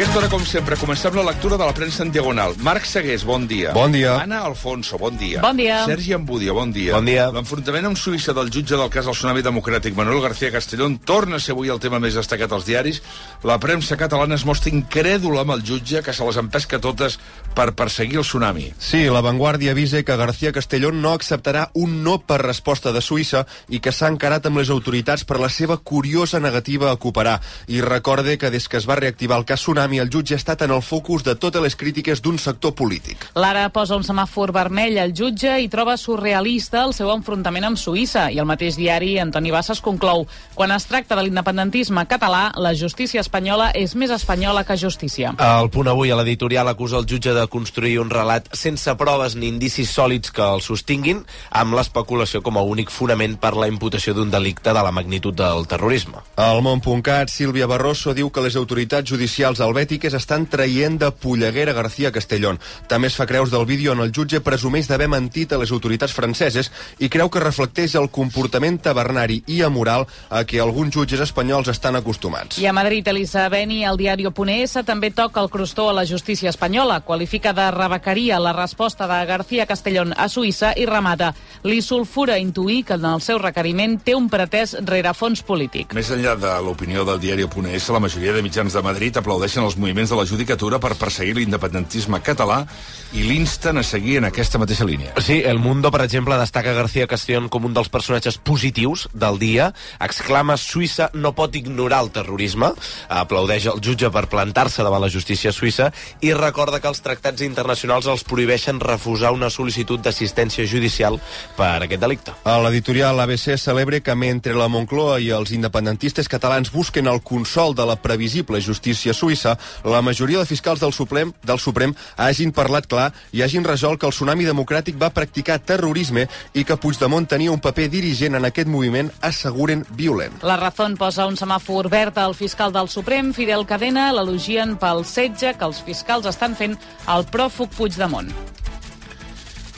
Aquesta hora, com sempre, comencem la lectura de la premsa en diagonal. Marc Segués, bon dia. Bon dia. Anna Alfonso, bon dia. Bon dia. Sergi Ambudia, bon dia. Bon dia. L'enfrontament amb Suïssa del jutge del cas del tsunami democràtic Manuel García Castellón torna a ser avui el tema més destacat als diaris. La premsa catalana es mostra incrèdula amb el jutge que se les empesca totes per perseguir el tsunami. Sí, la Vanguardia avisa que García Castellón no acceptarà un no per resposta de Suïssa i que s'ha encarat amb les autoritats per la seva curiosa negativa a cooperar. I recorde que des que es va reactivar el cas Tsunami, el jutge ha estat en el focus de totes les crítiques d'un sector polític. L'ara posa un semàfor vermell al jutge i troba surrealista el seu enfrontament amb Suïssa. I el mateix diari, Antoni Bassas, conclou quan es tracta de l'independentisme català, la justícia espanyola és més espanyola que justícia. El punt avui a l'editorial acusa el jutge de construir un relat sense proves ni indicis sòlids que el sostinguin, amb l'especulació com a únic fonament per la imputació d'un delicte de la magnitud del terrorisme. Al món.cat, Sílvia Barroso diu que les autoritats judicials helvètiques estan traient de polleguera García Castellón. També es fa creus del vídeo on el jutge presumeix d'haver mentit a les autoritats franceses i creu que reflecteix el comportament tabernari i amoral a què alguns jutges espanyols estan acostumats. I a Madrid, Elisa Beni, el diari Oponés, també toca el crostó a la justícia espanyola. Qualifica de rebequeria la resposta de García Castellón a Suïssa i remata. Li sulfura intuir que en el seu requeriment té un pretès rerefons polític. Més enllà de l'opinió del diari Oponés, la majoria de mitjans de Madrid aplaudeixen els moviments de la judicatura per perseguir l'independentisme català i l'insten a seguir en aquesta mateixa línia. Sí, El Mundo, per exemple, destaca García Castellón com un dels personatges positius del dia, exclama Suïssa no pot ignorar el terrorisme, aplaudeix el jutge per plantar-se davant la justícia suïssa i recorda que els tractats internacionals els prohibeixen refusar una sol·licitud d'assistència judicial per aquest delicte. A l'editorial ABC celebra que mentre la Moncloa i els independentistes catalans busquen el consol de la previsible justícia suïssa, la majoria de fiscals del Suprem, del Suprem hagin parlat clar i hagin resolt que el tsunami democràtic va practicar terrorisme i que Puigdemont tenia un paper dirigent en aquest moviment, asseguren violent. La Razón posa un semàfor verd al fiscal del Suprem, Fidel Cadena, l'elogien pel setge que els fiscals estan fent al pròfug Puigdemont.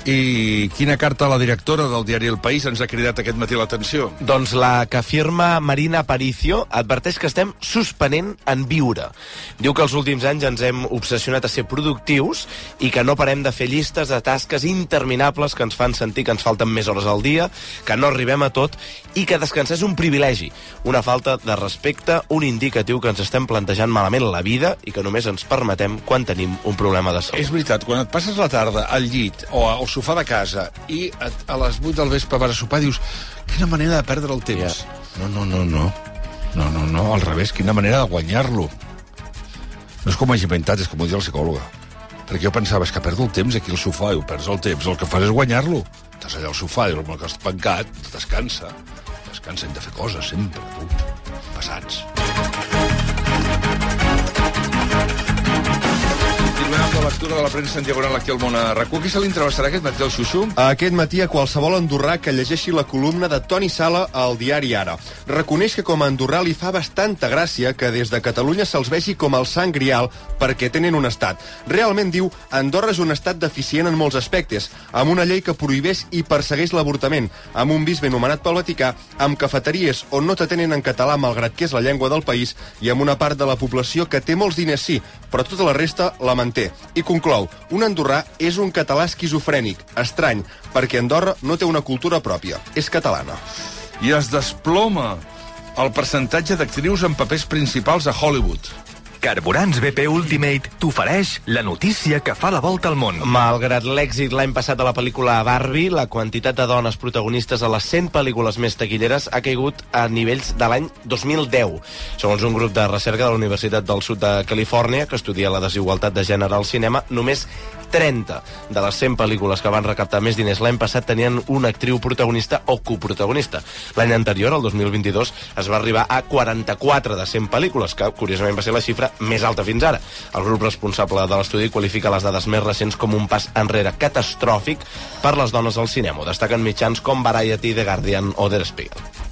I quina carta a la directora del diari El País ens ha cridat aquest matí l'atenció? Doncs la que firma Marina Aparicio adverteix que estem suspenent en viure. Diu que els últims anys ens hem obsessionat a ser productius i que no parem de fer llistes de tasques interminables que ens fan sentir que ens falten més hores al dia, que no arribem a tot i que descansar és un privilegi, una falta de respecte, un indicatiu que ens estem plantejant malament la vida i que només ens permetem quan tenim un problema de salut. És veritat, quan et passes la tarda al llit o al sofà de casa i et, a les 8 del vespre vas a sopar dius quina manera de perdre el temps. Ja. No, no, no, no. No, no, no, al revés, quina manera de guanyar-lo. No és com hagi inventat, és com ho diu la psicòloga. Perquè jo pensava, és que perdo el temps aquí al sofà, i ho perds el temps, el que fas és guanyar-lo. Estàs allà al sofà, i el que has pencat, descansa. Descansa, hem de fer coses sempre, tu. Passats. Lectura de la premsa en diagonal aquí al món a RAC1. Qui se l'interessarà aquest matí, el Xuxu? Aquest matí a qualsevol andorrà que llegeixi la columna de Toni Sala al diari Ara. Reconeix que com a andorrà li fa bastanta gràcia que des de Catalunya se'ls vegi com el sang grial perquè tenen un estat. Realment diu, Andorra és un estat deficient en molts aspectes, amb una llei que prohibeix i persegueix l'avortament, amb un bisbe nomenat pel Vaticà, amb cafeteries on no t'atenen en català malgrat que és la llengua del país i amb una part de la població que té molts diners sí, però tota la resta la manté. I conclou, un andorrà és un català esquizofrènic, estrany, perquè Andorra no té una cultura pròpia, és catalana. I es desploma el percentatge d'actrius en papers principals a Hollywood. Carburants BP Ultimate t'ofereix la notícia que fa la volta al món. Malgrat l'èxit l'any passat de la pel·lícula Barbie, la quantitat de dones protagonistes a les 100 pel·lícules més taquilleres ha caigut a nivells de l'any 2010. Segons un grup de recerca de la Universitat del Sud de Califòrnia, que estudia la desigualtat de gènere al cinema, només 30 de les 100 pel·lícules que van recaptar més diners l'any passat tenien una actriu protagonista o coprotagonista. L'any anterior, el 2022, es va arribar a 44 de 100 pel·lícules, que curiosament va ser la xifra més alta fins ara. El grup responsable de l'estudi qualifica les dades més recents com un pas enrere catastròfic per les dones al cinema. Destaquen mitjans com Variety, The Guardian o Der Spiegel.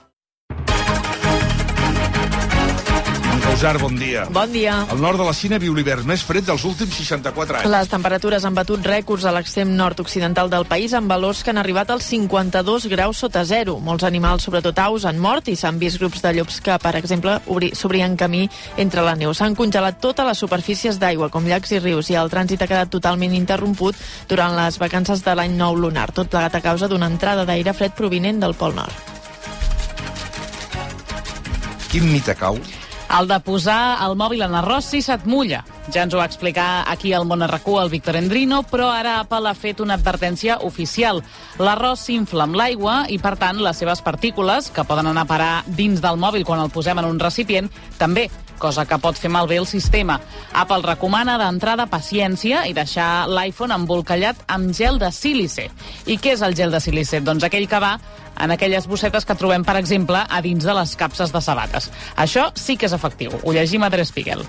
Causar, bon dia. Bon dia. El nord de la Xina viu l'hivern més fred dels últims 64 anys. Les temperatures han batut rècords a l'extrem nord-occidental del país amb valors que han arribat als 52 graus sota zero. Molts animals, sobretot aus, han mort i s'han vist grups de llops que, per exemple, obri- s'obrien camí entre la neu. S'han congelat totes les superfícies d'aigua, com llacs i rius, i el trànsit ha quedat totalment interromput durant les vacances de l'any nou lunar, tot plegat a causa d'una entrada d'aire fred provinent del Pol Nord. Quin mite cau? El de posar el mòbil en arròs si se't mulla. Ja ens ho va explicar aquí al Món RQ el Víctor Endrino, però ara Apple ha fet una advertència oficial. L'arròs s'infla amb l'aigua i, per tant, les seves partícules, que poden anar a parar dins del mòbil quan el posem en un recipient, també cosa que pot fer malbé el sistema. Apple recomana d'entrada paciència i deixar l'iPhone embolcallat amb gel de sílice. I què és el gel de sílice? Doncs aquell que va en aquelles bossetes que trobem, per exemple, a dins de les capses de sabates. Això sí que és efectiu. Ho llegim a Der Spiegel.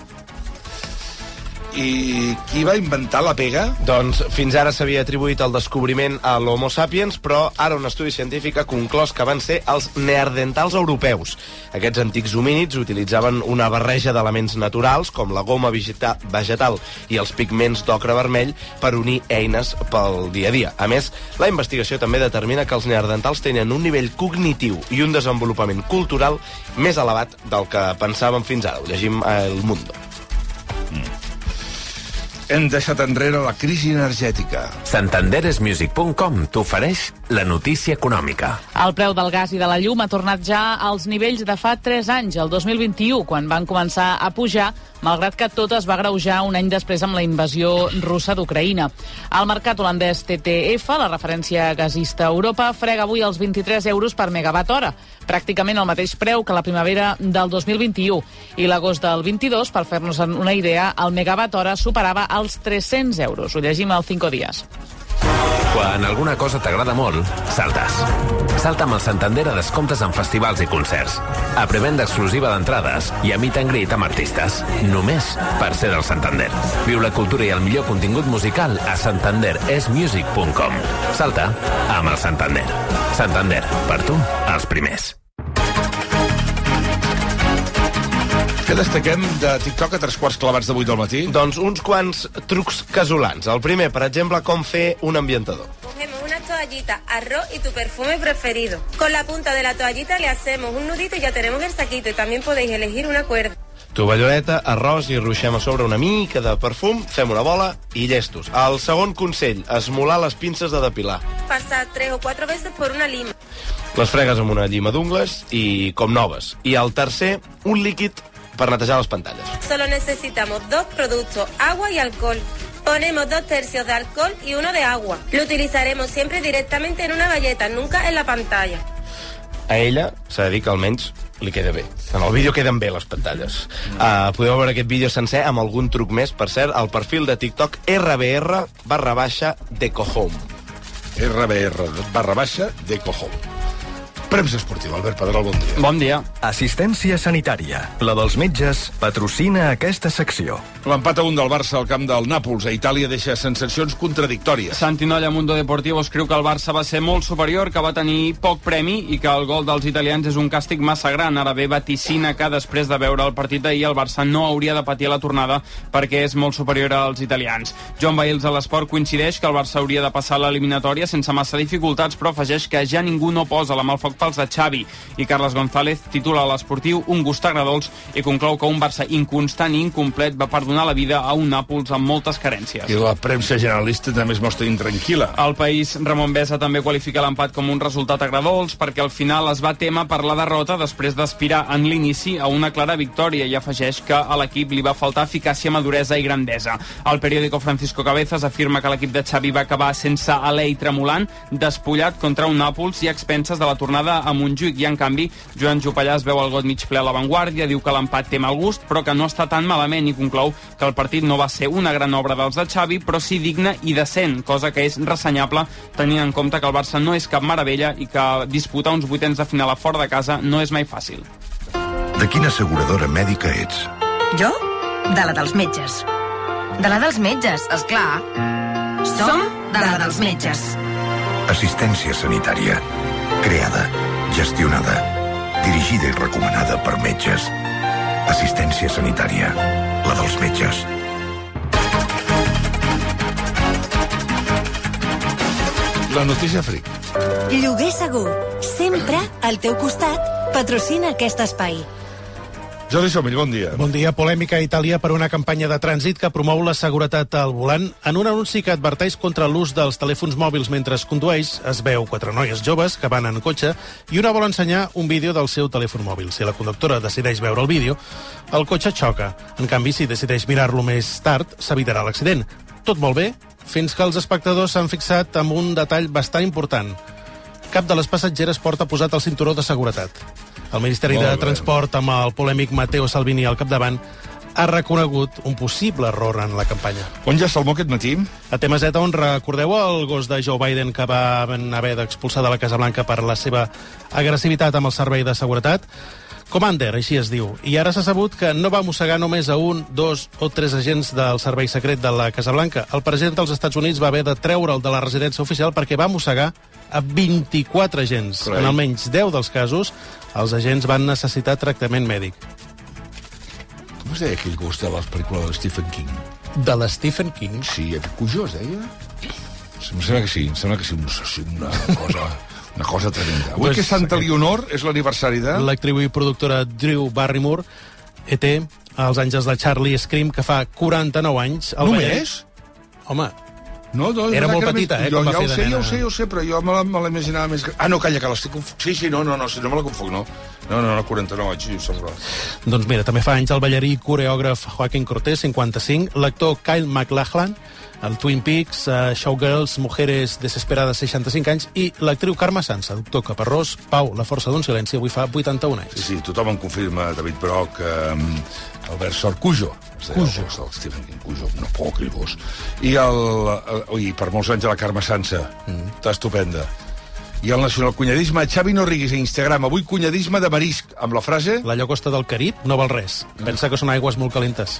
I qui va inventar la pega? Doncs fins ara s'havia atribuït el descobriment a l'Homo sapiens, però ara un estudi científic ha conclòs que van ser els neardentals europeus. Aquests antics homínids utilitzaven una barreja d'elements naturals, com la goma vegeta vegetal i els pigments d'ocre vermell, per unir eines pel dia a dia. A més, la investigació també determina que els neardentals tenen un nivell cognitiu i un desenvolupament cultural més elevat del que pensàvem fins ara. Ho llegim a El Mundo. Hem deixat enrere la crisi energètica. Santanderesmusic.com t'ofereix la notícia econòmica. El preu del gas i de la llum ha tornat ja als nivells de fa 3 anys, el 2021, quan van començar a pujar, malgrat que tot es va greujar un any després amb la invasió russa d'Ucraïna. El mercat holandès TTF, la referència gasista a Europa, frega avui els 23 euros per megawatt hora, pràcticament el mateix preu que la primavera del 2021. I l'agost del 22, per fer-nos una idea, el megawatt hora superava els 300 euros. Ho llegim al 5 dies. Quan alguna cosa t'agrada molt, saltes. Salta amb el Santander a descomptes en festivals i concerts. A prevenda exclusiva d'entrades i a meet and greet amb artistes. Només per ser del Santander. Viu la cultura i el millor contingut musical a santanderesmusic.com. Salta amb el Santander. Santander, per tu, els primers. Què destaquem de TikTok a tres quarts clavats de 8 del matí? Doncs uns quants trucs casolans. El primer, per exemple, com fer un ambientador. Cogemos una toallita, arroz y tu perfume preferido. Con la punta de la toallita le hacemos un nudito y ya tenemos el saquito. Y también podéis elegir una cuerda. Tovalloleta, arròs i ruixem a sobre una mica de perfum, fem una bola i llestos. El segon consell, esmolar les pinces de depilar. Pasar tres o cuatro veces por una lima. Les fregues amb una llima d'ungles i com noves. I el tercer, un líquid per netejar les pantalles. Solo necesitamos dos productos, agua y alcohol. Ponemos dos tercios de alcohol y uno de agua. Lo utilizaremos siempre directamente en una galleta, nunca en la pantalla. A ella s'ha de dir que almenys li queda bé. En el vídeo queden bé les pantalles. Uh, podeu veure aquest vídeo sencer amb algun truc més. Per cert, al perfil de TikTok rbr barra baixa decohome. RBR barra baixa de cojón. Premsa esportiva, Albert Pedrol, bon dia. Bon dia. Assistència sanitària. La dels metges patrocina aquesta secció. L'empat a un del Barça al camp del Nàpols a Itàlia deixa sensacions contradictòries. Santinolla Mundo Deportivo escriu que el Barça va ser molt superior, que va tenir poc premi i que el gol dels italians és un càstig massa gran. Ara bé, vaticina que després de veure el partit d'ahir el Barça no hauria de patir a la tornada perquè és molt superior als italians. Joan Bails a l'Esport coincideix que el Barça hauria de passar l'eliminatòria sense massa dificultats, però afegeix que ja ningú no posa la mà al foc pels de Xavi. I Carles González titula a l'esportiu un gust agradolç i conclou que un Barça inconstant i incomplet va perdonar la vida a un Nàpols amb moltes carències. I la premsa generalista també es mostra intranquil·la. El país, Ramon Besa també qualifica l'empat com un resultat agradolç perquè al final es va tema per la derrota després d'aspirar en l'inici a una clara victòria i afegeix que a l'equip li va faltar eficàcia, maduresa i grandesa. El periòdico Francisco Cabezas afirma que l'equip de Xavi va acabar sense alè i tremolant, despullat contra un Nàpols i a expenses de la tornada a Montjuïc i en canvi Joan Jopallà es veu el got mig ple a l'avantguàrdia, diu que l'empat té mal gust però que no està tan malament i conclou que el partit no va ser una gran obra dels de Xavi però sí digna i decent, cosa que és ressenyable tenint en compte que el Barça no és cap meravella i que disputar uns vuitens de final a fora de casa no és mai fàcil. De quina asseguradora mèdica ets? Jo? De la dels metges. De la dels metges, és clar. Som de la dels metges. Assistència sanitària. Creada, gestionada, dirigida i recomanada per metges. Assistència sanitària. La dels metges. La notícia fric. Lloguer segur. Sempre al teu costat. Patrocina aquest espai. Jordi Somell, bon dia. Bon dia. Polèmica a Itàlia per una campanya de trànsit que promou la seguretat al volant. En un anunci que adverteix contra l'ús dels telèfons mòbils mentre es condueix, es veu quatre noies joves que van en cotxe i una vol ensenyar un vídeo del seu telèfon mòbil. Si la conductora decideix veure el vídeo, el cotxe xoca. En canvi, si decideix mirar-lo més tard, s'evitarà l'accident. Tot molt bé, fins que els espectadors s'han fixat en un detall bastant important. Cap de les passatgeres porta posat el cinturó de seguretat. El Ministeri Molt de bé. Transport, amb el polèmic Matteo Salvini al capdavant, ha reconegut un possible error en la campanya. On ja Salmó aquest matí? A TMZ, on recordeu el gos de Joe Biden que va haver d'expulsar de la Casa Blanca per la seva agressivitat amb el servei de seguretat? Commander, així es diu. I ara s'ha sabut que no va mossegar només a un, dos o tres agents del servei secret de la Casa Blanca. El president dels Estats Units va haver de treure'l de la residència oficial perquè va mossegar a 24 agents. Carai. En almenys 10 dels casos, els agents van necessitar tractament mèdic. Com es deia aquell gos de les pel·lícules de Stephen King? De la Stephen King? Sí, Cujó es deia? Em sembla que sí, em sembla que sí, una cosa... Una cosa tremenda. Avui Pues que Santa Leonor és l'aniversari de... L'actriu i productora Drew Barrymore, ET, Els àngels de Charlie Scream, que fa 49 anys... el Només? ballet- Home, No, no, Era molt petita, més- eh, Jo, va ja fer ho de sé, ja ho sé, ja ho sé, però jo me la- me l'imaginava més... gran. Ah, no, calla, que l'estic conf... Sí, sí, no, no, no, no me la confonc, no. No, no, no, 49 anys, sí, sembla. Doncs mira, també fa anys el ballarí i coreògraf Joaquín Cortés, 55, l'actor Kyle MacLachlan, el Twin Peaks, uh, Showgirls, Mujeres Desesperades, 65 anys, i l'actriu Carme Sansa, doctor Caparrós, Pau, La força d'un silenci, avui fa 81 anys. Sí, sí, tothom em confirma, David Broc, um, Albert Sort, Cujo. Cujo. El Stephen King, Cujo, no por aquell gos. I, el, el, ui, per molts anys la Carme Sansa, mm. està estupenda. I el nacional cunyadisme, Xavi no riguis a Instagram, avui cunyadisme de marisc, amb la frase... La llagosta del Carib no val res. Pensa que són aigües molt calentes.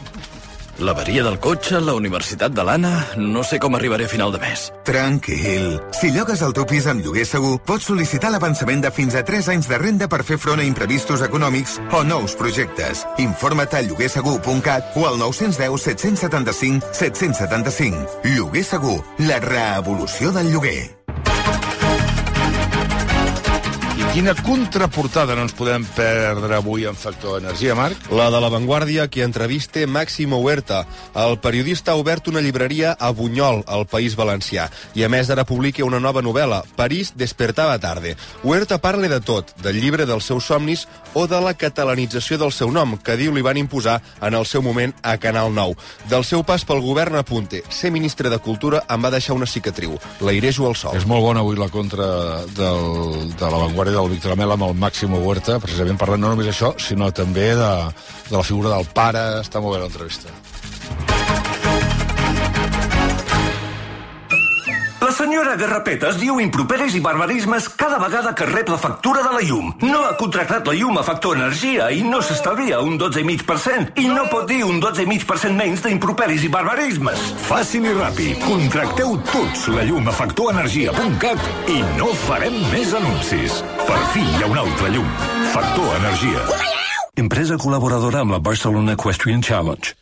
L'averia del cotxe, la universitat de l'Anna... No sé com arribaré a final de mes. Tranquil. Si llogues el teu pis amb lloguer segur, pots sol·licitar l'avançament de fins a 3 anys de renda per fer front a imprevistos econòmics o nous projectes. Informa't a lloguersegur.cat o al 910 775 775. Lloguer segur, la reevolució del lloguer. Quina contraportada no ens podem perdre avui en Factor Energia, Marc? La de l'avantguàrdia, qui entreviste Máximo Huerta. El periodista ha obert una llibreria a Bunyol, al País Valencià, i a més ara publica una nova novel·la, París despertava tarde. Huerta parla de tot, del llibre dels seus somnis o de la catalanització del seu nom, que diu li van imposar en el seu moment a Canal 9. Del seu pas pel govern apunte, ser ministre de Cultura em va deixar una cicatriu. L'airejo al sol. És molt bona avui la contra del, de l'avantguàrdia del Víctor Amel amb el Màximo Huerta, precisament parlant no només això, sinó també de, de la figura del pare. Està molt bé l'entrevista. La senyora Garrapetes diu improperis i barbarismes cada vegada que rep la factura de la llum. No ha contractat la llum a Factor Energia i no s'estalvia un 12,5% i no pot dir un 12,5% menys d'improperis i barbarismes. Fàcil i ràpid. Contracteu tots la llum a factorenergia.cat i no farem més anuncis. Per fi hi ha una altra llum. Factor Energia. Empresa col·laboradora amb la Barcelona Equestrian Challenge.